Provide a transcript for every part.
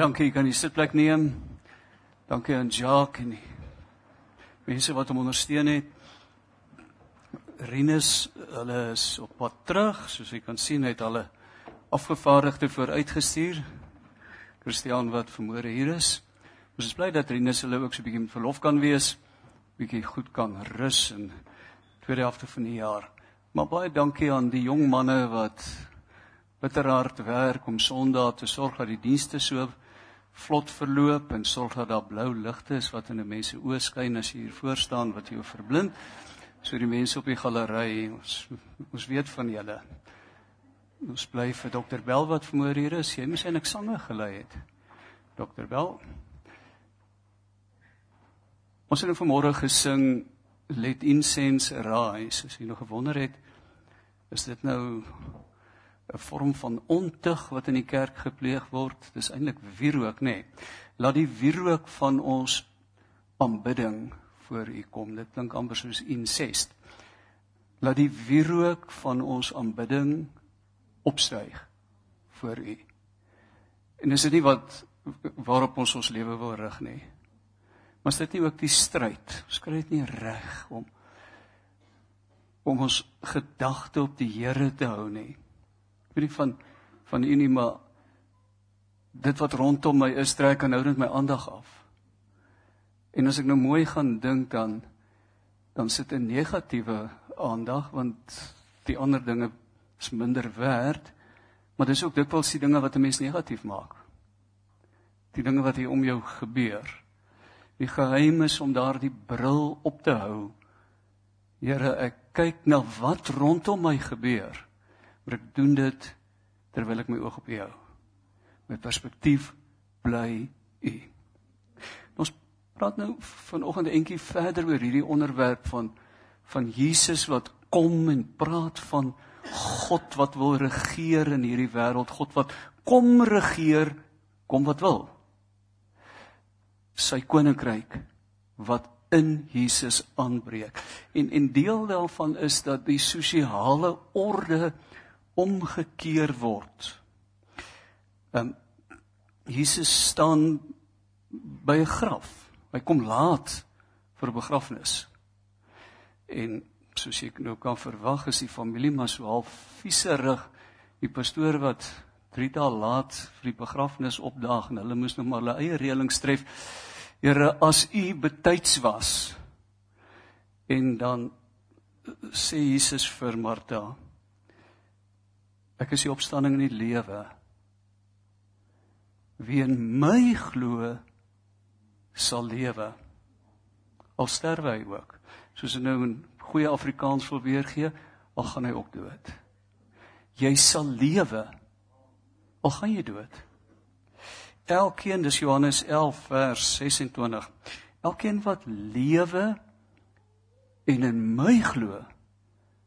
Dankie, kan jy sitplek neem? Dankie aan Jacques en die mense wat hom ondersteun het. Rinus, hulle is op pad terug, soos jy kan sien, het hulle afgevaardigde vooruitgestuur. Christian wat vanmôre hier is. Ons is bly dat Rinus hulle ook so 'n bietjie met verlof kan wees, bietjie goed kan rus in tweede helfte van die jaar. Maar baie dankie aan die jong manne wat bitterhard werk om Sondag te sorg dat die dienste so vlot verloop en sorg dat daar blou ligte is wat in 'n mens se oë skyn as jy hier voor staan wat jou verblind. So die mense op die galery, ons ons weet van julle. Ons bly vir Dr Bell wat vanmôre hier is. Jy moes eintlik sange gelei het. Dr Bell. Ons het nou vanmôre gesing Let Incense Rise. As jy nog gewonder het, is dit nou 'n vorm van ontug wat in die kerk gepleeg word. Dis eintlik wierook, nê. Nee. Laat die wierook van ons aanbidding voor U kom. Dit klink amper soos incest. Laat die wierook van ons aanbidding opstyg voor U. En is dit nie wat waarop ons ons lewe wil rig nie. Maar is dit nie ook die stryd? Ons kry dit nie reg om om ons gedagte op die Here te hou nie nie van van u nie maar dit wat rondom my is trek aan nou net my aandag af. En as ek nou mooi gaan dink dan dan sit 'n negatiewe aandag want die ander dinge is minder werd, maar dis ook dikwels die dinge wat 'n mens negatief maak. Die dinge wat hier om jou gebeur. Die geheim is om daardie bril op te hou. Here, ek kyk na wat rondom my gebeur maar ek doen dit terwyl ek my oog op U hou. My perspektief bly U. Ons praat nou vanoggend 'n entjie verder oor hierdie onderwerp van van Jesus wat kom en praat van God wat wil regeer in hierdie wêreld, God wat kom regeer, kom wat wil. Sy koninkryk wat in Jesus aanbreek. En en deel daarvan is dat die sosiale orde omgekeer word. Ehm um, Jesus staan by 'n graf. Hy kom laat vir 'n begrafnis. En soos ek nou kan verwag is die familie maar so half vieserig. Die pastoor wat 3 dae laat vir die begrafnis opdaag en hulle moes nog maar hulle eie reëlings tref. Here, as u betyds was. En dan sê Jesus vir Martha, Ek is die opstanding en die lewe. Wie in my glo sal lewe. Al sterwe hy ook. Soos hy nou in goeie Afrikaans wil weergee, al gaan hy ook dood. Jy sal lewe. Al gaan jy dood. Elkeen, dis Johannes 11 vers 26. Elkeen wat lewe en in my glo,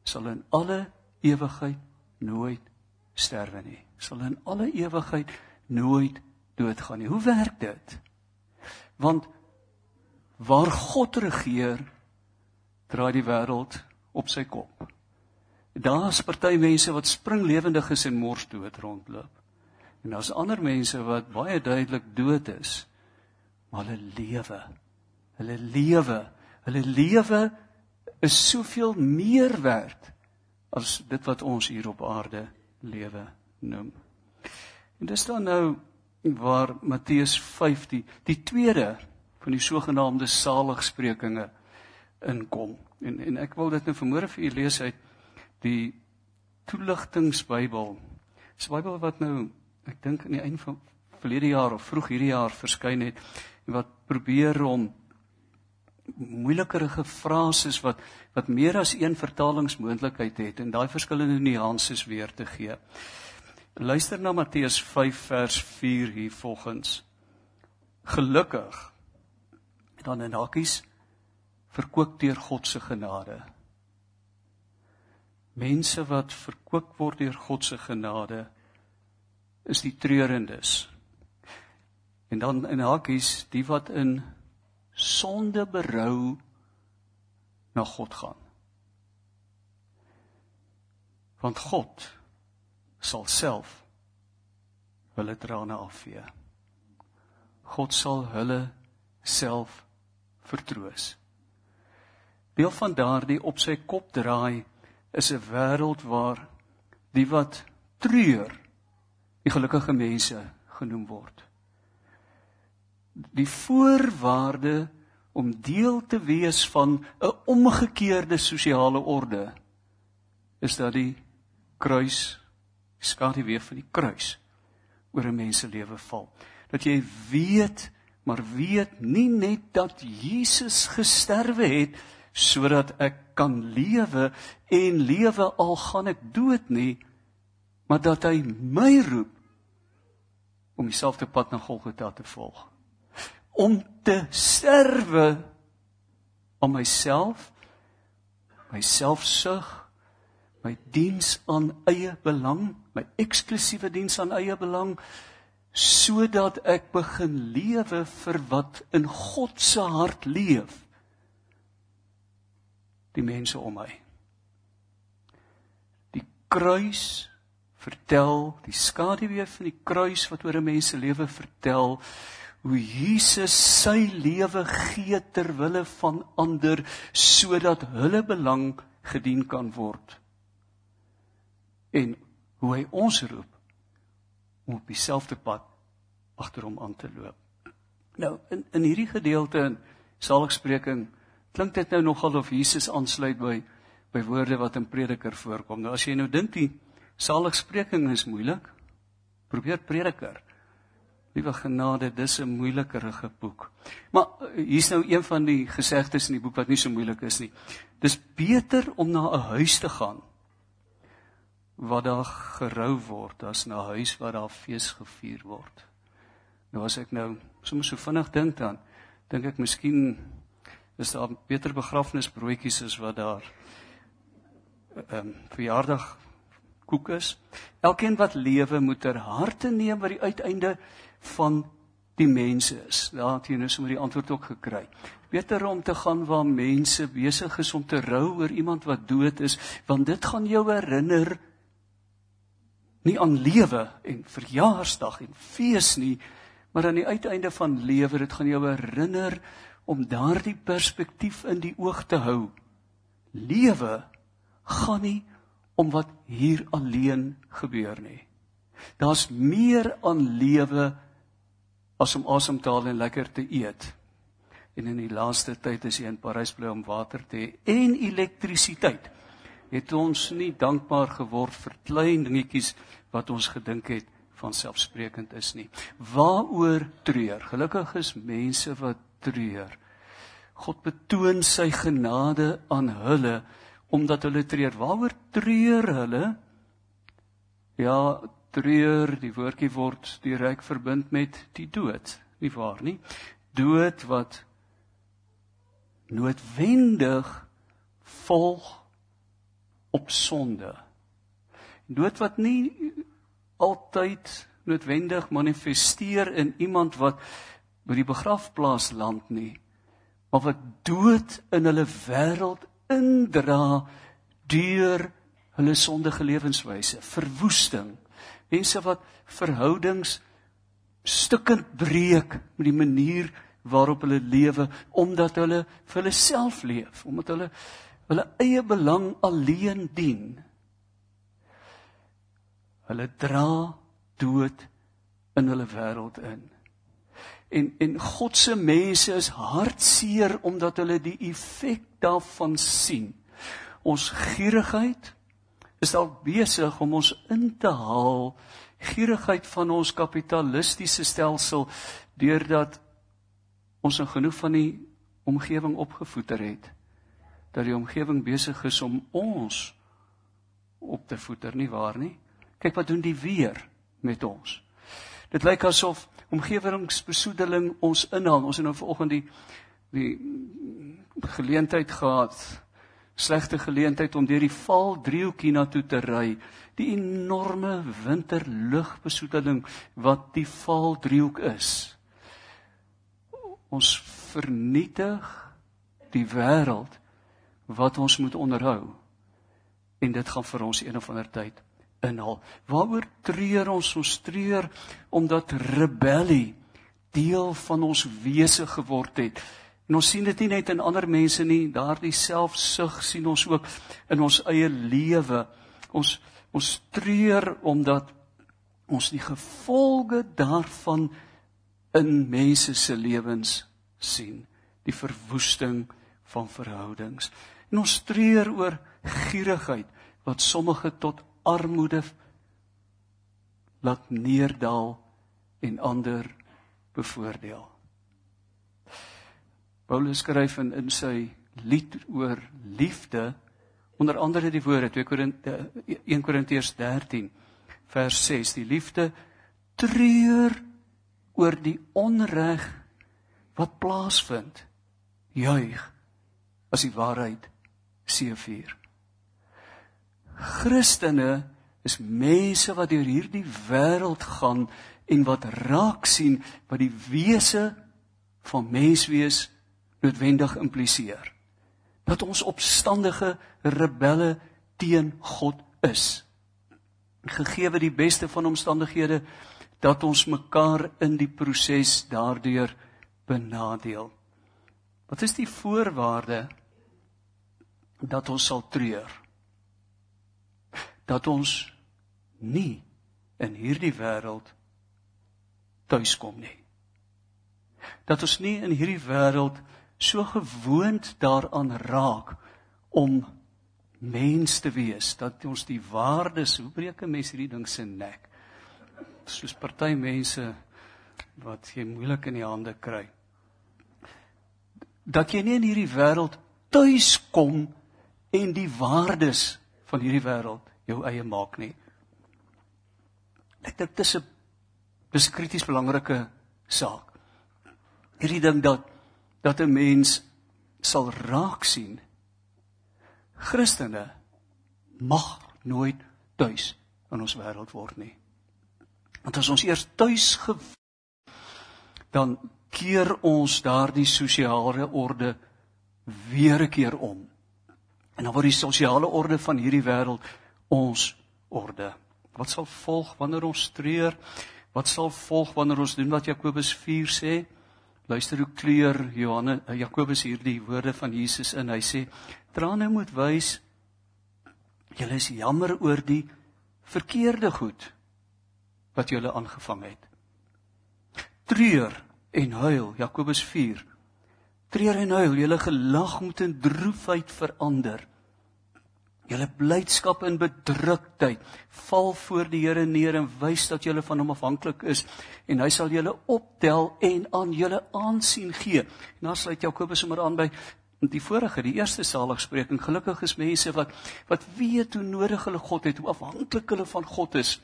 sal in alle ewigheid nooit sterwe nie. Sal in alle ewigheid nooit doodgaan nie. Hoe werk dit? Want waar God regeer, draai die wêreld op sy kop. Daar's party mense wat springlewendig is en mors dood rondloop. En daar's ander mense wat baie duidelik dood is, maar hulle lewe. Hulle lewe, hulle lewe is soveel meer werd as dit wat ons hier op aarde lewe noem. En dis dan nou waar Matteus 5 die die tweede van die sogenaamde saligsprekinge inkom. En en ek wil dit nou vanmôre vir u lees uit die toeligtingsbybel. Dis 'n Bybel wat nou ek dink aan die einde van verlede jaar of vroeg hierdie jaar verskyn het en wat probeer om moeilikerige frases wat wat meer as een vertalingsmoontlikheid het en daai verskillende nuances weer te gee. Luister na Matteus 5 vers 4 hier volgens. Gelukkig dan in hakkies verkoop deur God se genade. Mense wat verkoop word deur God se genade is die treurendes. En dan in hakkies die wat in sonde berou na God gaan. Want God sal self hulle trane afvee. God sal hulle self vertroos. Deel van daardie op sy kop draai is 'n wêreld waar die wat treur die gelukkige mense genoem word. Die voorwaarde om deel te wees van 'n omgekeerde sosiale orde is dat die kruis skaduwee van die kruis oor 'n mens se lewe val. Dat jy weet, maar weet nie net dat Jesus gesterwe het sodat ek kan lewe en lewe al gaan ek dood nie, maar dat hy my roep om dieselfde pad na Golgotha te volg. Om te sterwe om myself, my selfsug, my diens aan eie belang, my eksklusiewe diens aan eie belang sodat ek begin lewe vir wat in God se hart leef. Die mense om my. Die kruis vertel die skaduwee van die kruis wat oor 'n mens se lewe vertel hoe Jesus sy lewe gee ter wille van ander sodat hulle belang gedien kan word en hoe hy ons roep om op dieselfde pad agter hom aan te loop. Nou in in hierdie gedeelte in Saligspreking klink dit nou nogal of Jesus aansluit by by woorde wat in Prediker voorkom. Nou as jy nou dink die Saligspreking is moeilik, probeer Prediker. Liewe genade, dis 'n moeilikerige boek. Maar hier's nou een van die gesegdes in die boek wat nie so moeilik is nie. Dis beter om na 'n huis te gaan wat daar gerou word as na 'n huis waar daar fees gevier word. Nou as ek nou soms so vinnig dink dan dink ek miskien is daar beter begrafnisbroodjies as wat daar ehm um, verjaardag koek is. Elkeen wat lewe moet ter harte neem wat die uiteinde van die mense is. Daar het jy nou sommer die antwoord ook gekry. Beter om te gaan waar mense besig is om te rou oor iemand wat dood is, want dit gaan jou herinner nie aan lewe en verjaarsdag en fees nie, maar aan die uiteinde van lewe, dit gaan jou herinner om daardie perspektief in die oog te hou. Lewe gaan nie om wat hier alleen gebeur nie. Daar's meer aan lewe as om asem te haal en lekker te eet. En in die laaste tyd is jy in Parys bly om water te hê en elektrisiteit het ons nie dankbaar geword vir klein dingetjies wat ons gedink het van selfsprekend is nie. Waaroor treur? Gelukkig is mense wat treur. God betoon sy genade aan hulle omdat hulle treur. Waaroor treur hulle? Ja, treur, die woordjie word direk verbind met die dood, nie waar nie? Dood wat noodwendig volg op sonde. Dood wat nie altyd noodwendig manifesteer in iemand wat by die begrafplaas land nie, maar wat dood in hulle wêreld indra deur hulle sondige lewenswyse, verwoesting, mense wat verhoudings stukkend breek met die manier waarop hulle lewe omdat hulle vir hulle self leef, omdat hulle hulle eie belang alleen dien. Hulle dra dood in hulle wêreld in. En en God se mense is hartseer omdat hulle die effek daarvan sien. Ons gierigheid is dalk besig om ons in te haal. Gierigheid van ons kapitalistiese stelsel deurdat ons in genoeg van die omgewing opgevoeder het dat die omgewing besig is om ons op te voeder nie waar nie? Kyk wat doen die weer met ons dit lyk asof omgewingsbesoedeling ons inhaal ons het nou vanoggend die die geleentheid gehad slegte geleentheid om deur die val driehoek hiernatoe te ry. Die enorme winterlugbesoedeling wat die val driehoek is. Ons vernietig die wêreld wat ons moet onderhou. En dit gaan vir ons een of ander tyd inhaal. Waaroor treur ons? Ons treur omdat rebellie deel van ons wese geword het. En ons sien dit nie net in ander mense nie, daardie selfsug sien ons ook in ons eie lewe. Ons ons treur omdat ons die gevolge daarvan in mense se lewens sien, die verwoesting van verhoudings. En ons treur oor gierigheid wat sommige tot armoede laat neerdal en ander bevoordeel. Paulus skryf in in sy lied oor liefde onder andere die woorde 2 Korinte 1 Korintiërs 13 vers 6 die liefde treur oor die onreg wat plaasvind juig as die waarheid seëvier Christene is mense wat deur hierdie wêreld gaan en wat raak sien wat die wese van menswees noodwendig impliseer dat ons opstandige rebelle teen God is. Gegee die beste van omstandighede dat ons mekaar in die proses daardeur benadeel. Wat is die voorwaarde dat ons sal treur? Dat ons nie in hierdie wêreld tuiskom nie. Dat ons nie in hierdie wêreld so gewoond daaraan raak om mens te wees dat ons die waardes hoe breek 'n mens hierdie ding se nek soos party mense wat jy moeilik in die hande kry dat jy nie in hierdie wêreld tuis kom en die waardes van hierdie wêreld jou eie maak nie ek dink dit is 'n dis krities belangrike saak hierdie ding dat dat 'n mens sal raak sien Christene mag nooit tuis in ons wêreld word nie. Want as ons eers tuis ge dan keer ons daardie sosiale orde weer 'n keer om. En dan word die sosiale orde van hierdie wêreld ons orde. Wat sal volg wanneer ons treur? Wat sal volg wanneer ons doen wat Jakobus 4 sê? Luister hoe kleur Johannes eh, Jakobus hierdie woorde van Jesus in. Hy sê: "Trane moet wys julle is jammer oor die verkeerde goed wat julle aangevang het. Treur en huil, Jakobus 4. Treur en huil, julle gelag moet in droefheid verander." Julle blydskap in bedruktheid val voor die Here neer en wys dat julle van hom afhanklik is en hy sal julle optel en aan julle aansien gee. En dan sluit Jakobus sommer aan by die vorige, die eerste saligspreking. Gelukkig is mense wat wat weet hoe nodig hulle God het, hoe afhanklik hulle van God is.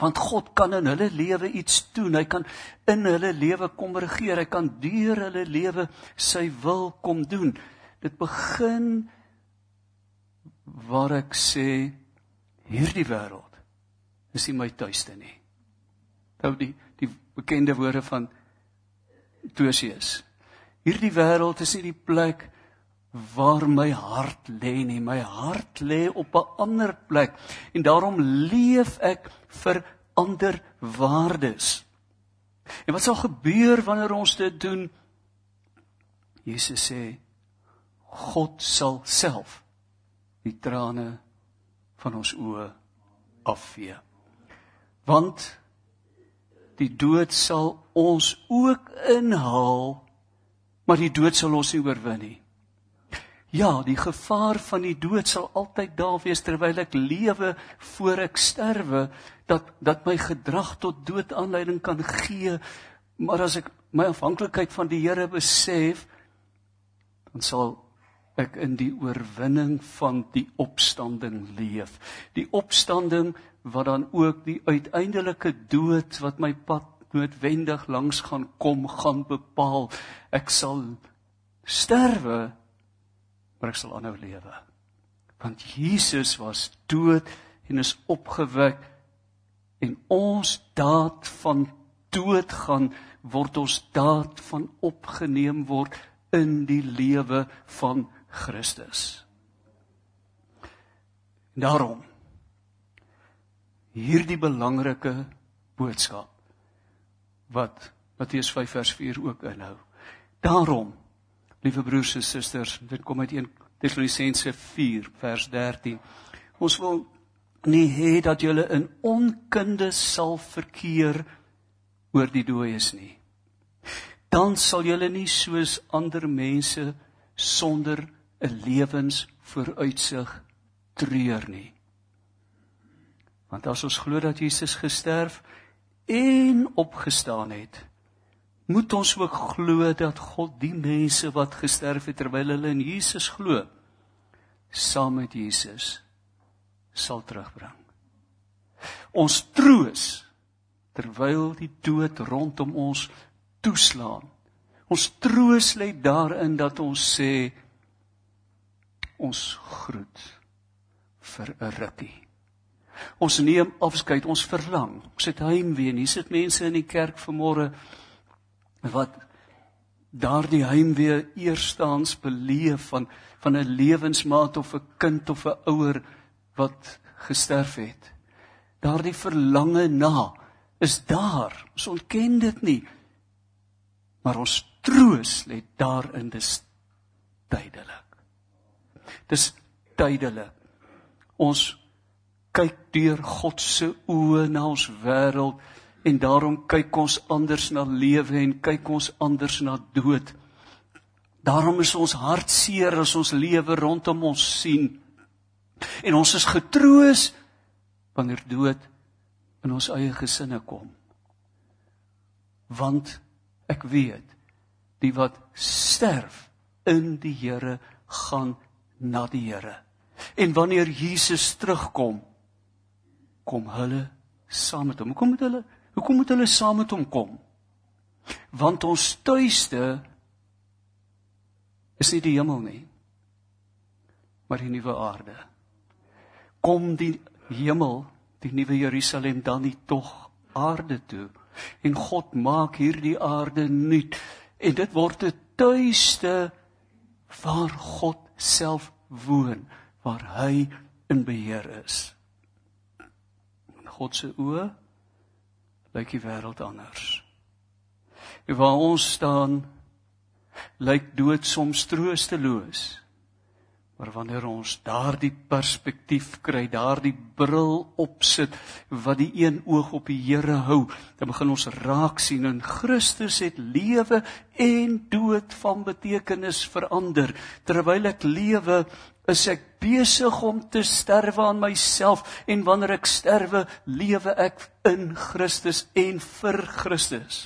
Want God kan in hulle lewe iets doen. Hy kan in hulle lewe kom regeer. Hy kan deur hulle lewe sy wil kom doen. Dit begin waar ek sê hierdie wêreld is nie my tuiste nie. Nou die die bekende woorde van Tosius. Hierdie wêreld is nie die plek waar my hart lê nie. My hart lê op 'n ander plek en daarom leef ek vir ander waardes. En wat sal gebeur wanneer ons dit doen? Jesus sê God sal self die trane van ons oë afvee. Want die dood sal ons ook inhaal, maar die dood sal ons nie oorwin nie. Ja, die gevaar van die dood sal altyd daar wees terwyl ek lewe voor ek sterwe dat dat my gedrag tot dood aanleiding kan gee, maar as ek my afhanklikheid van die Here besef, dan sal ek in die oorwinning van die opstanding leef. Die opstanding wat dan ook die uiteindelike dood wat my pad noodwendig langs gaan kom gaan bepaal. Ek sal sterwe, maar ek sal aanhou lewe. Want Jesus was dood en is opgewek en ons daad van dood gaan word ons daad van opgeneem word in die lewe van Christus. Daarom hierdie belangrike boodskap wat Matteus 5 vers 4 ook inhou. Daarom, liewe broers en susters, dit kom uit 1 Tessalonisense 4 vers 13. Ons wil nie hê dat julle in onkunde sal verkeer oor die dooies nie. Dan sal julle nie soos ander mense sonder 'n lewensvooruitsig treur nie. Want as ons glo dat Jesus gesterf en opgestaan het, moet ons ook glo dat God die mense wat gesterf het terwyl hulle in Jesus glo, saam met Jesus sal terugbring. Ons troos terwyl die dood rondom ons toeslaan. Ons troos lê daarin dat ons sê ons groet vir 'n rukkie. Ons neem afskeid, ons verlang. Ons het heimwee. Hier sit mense in die kerk vanmôre wat daardie heimwee eerstaans beleef van van 'n lewensmaat of 'n kind of 'n ouer wat gesterf het. Daardie verlange na is daar. Ons ontken dit nie. Maar ons troos lê daarin dis tydelik. Dis tydelik. Ons kyk deur God se oë na ons wêreld en daarom kyk ons anders na lewe en kyk ons anders na dood. Daarom is ons hartseer as ons lewe rondom ons sien. En ons is getroos wanneer dood in ons eie gesinne kom. Want ek weet die wat sterf in die Here gaan na die Here. En wanneer Jesus terugkom, kom hulle saam met hom. Hoekom moet hulle hoekom moet hulle saam met hom kom? Want ons tuiste is nie die hemel nie, maar die nuwe aarde. Kom die hemel, die nuwe Jerusalem dan nie tog aarde toe en God maak hierdie aarde nuut en dit word 'n tuiste waar God self woon, waar hy in beheer is. God se oë lyk die wêreld anders. En waar ons staan lyk dood soms troosteloos. Maar wanneer ons daardie perspektief kry, daardie bril opsit wat die een oog op die Here hou, dan begin ons raak sien in Christus het lewe en dood van betekenis verander. Terwyl ek lewe, is ek besig om te sterwe aan myself en wanneer ek sterwe, lewe ek in Christus en vir Christus.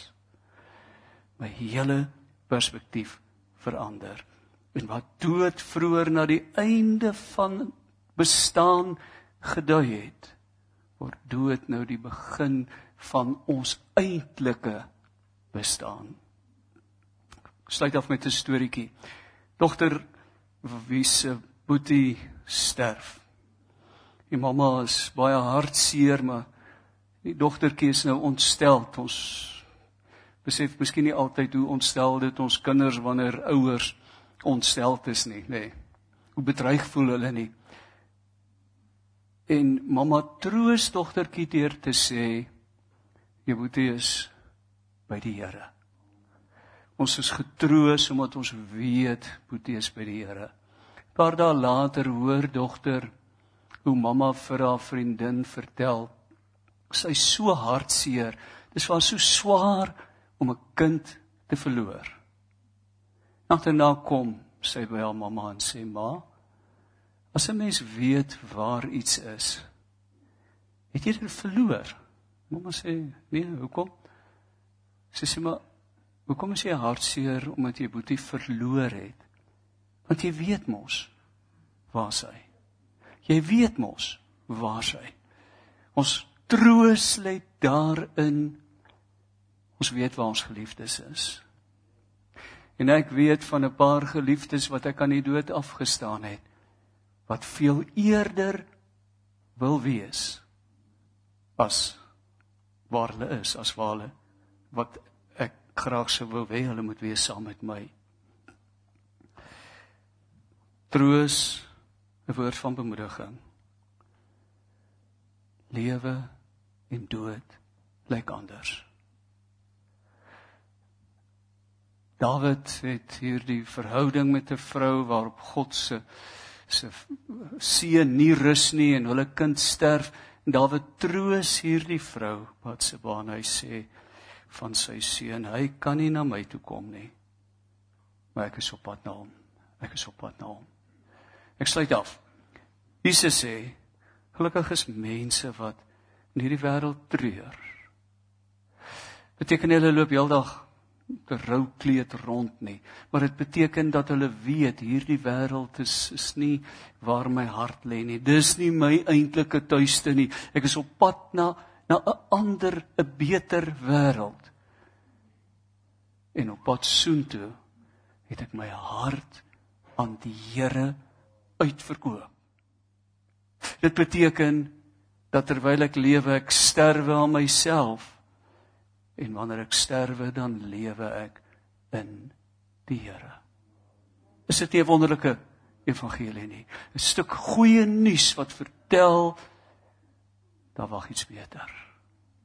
My hele perspektief verander en wat dood vroeër na die einde van bestaan gedui het word dood nou die begin van ons eintlike bestaan. Sluit af met 'n storieetjie. Dogter wie se boetie sterf? Die mamma is baie hartseer maar die dogtertjie is nou ontstel. Ons besef miskien nie altyd hoe ontstel dit ons kinders wanneer ouers ontsteld is nie, nê. Nee. Hoe bedreig voel hulle nie. En mamma troos dogtertjie deur te sê jy moet is by die Here. Ons is getroos omdat ons weet Boetie is by die Here. Paar dae later hoor dogter hoe mamma vir haar vriendin vertel sy so hartseer. Dis was so swaar om 'n kind te verloor. Agterna kom sy by haar mamma en sê: "Ma, as 'n mens weet waar iets is, het jy dit verloor?" Mamma sê: "Nee, hoekom?" Sy sê: "Maar hoekom is jy hartseer omdat jy boetie verloor het? Want jy weet mos waar sy. Jy weet mos waar sy. Ons troos lê daarin ons weet waar ons geliefdes is." En ek weet van 'n paar geliefdes wat ek aan die dood afgestaan het wat veel eerder wil wees as waar hulle is, as waar hulle wat ek graag sou wou hê hulle moet wees saam met my. Troos 'n woord van bemoediging. Lewe en dood lyk anders. Dawid het hierdie verhouding met 'n vrou waarop God se se seun nie rus nie en hulle kind sterf. En Dawid troos hierdie vrou wat se baan hy sê van sy seun, hy kan nie na my toe kom nie. Maar ek is op pad na hom. Ek is op pad na hom. Ek sluit af. Jesus sê, gelukkig is mense wat in hierdie wêreld treur. Beteken hulle loop heeldag rou kleed rond nie, maar dit beteken dat hulle weet hierdie wêreld is is nie waar my hart lê nie. Dis nie my eintlike tuiste nie. Ek is op pad na na 'n ander, 'n beter wêreld. En op pad soontoe het ek my hart aan die Here uitverkoop. Dit beteken dat terwyl ek lewe, ek sterwe aan myself En wanneer ek sterwe, dan lewe ek in die Here. Is dit nie 'n wonderlike evangelie nie? 'n Stuk goeie nuus wat vertel daar wag iets beter.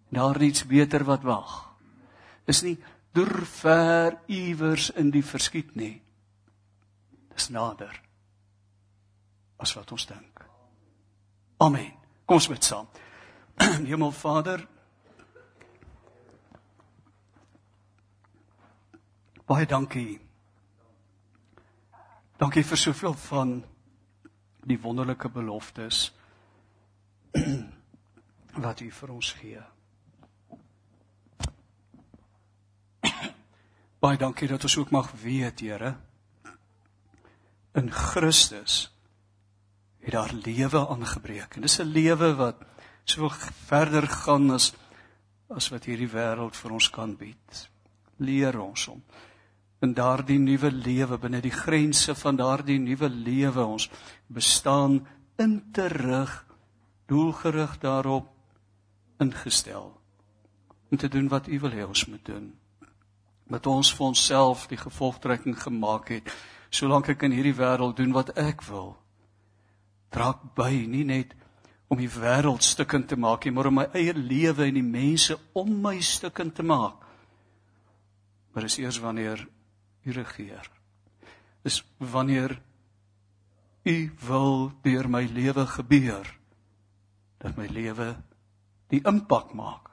Daar iets beter wat wag. Is nie deur ver iewers in die verskiet nie. Dis nader as wat ons dink. Amen. Kom ons bid saam. Hemelvader, Baie dankie. Dankie vir soveel van die wonderlike beloftes wat U vir ons gee. Baie dankie dat ons ook mag weet, Here, in Christus het daar lewe aangebreek. En dis 'n lewe wat so verder gaan as as wat hierdie wêreld vir ons kan bied. Leer ons om in daardie nuwe lewe binne die grense van daardie nuwe lewe ons bestaan in te rig doelgerig daarop ingestel om te doen wat u wil hê ons moet doen. Met ons vir onsself die gevolgtrekking gemaak het. Solank ek in hierdie wêreld doen wat ek wil draak by nie net om die wêreld stukkend te maak nie maar om my eie lewe en die mense om my stukkend te maak. Maar is eers wanneer u regeer. Dis wanneer u wil deur my lewe gebeur dat my lewe die impak maak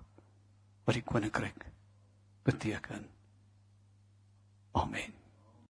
wat die koninkryk beteken. Amen.